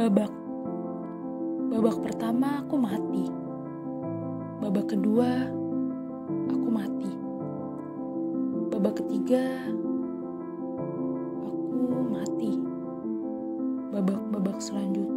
babak. Babak pertama aku mati. Babak kedua aku mati. Babak ketiga aku mati. Babak-babak selanjutnya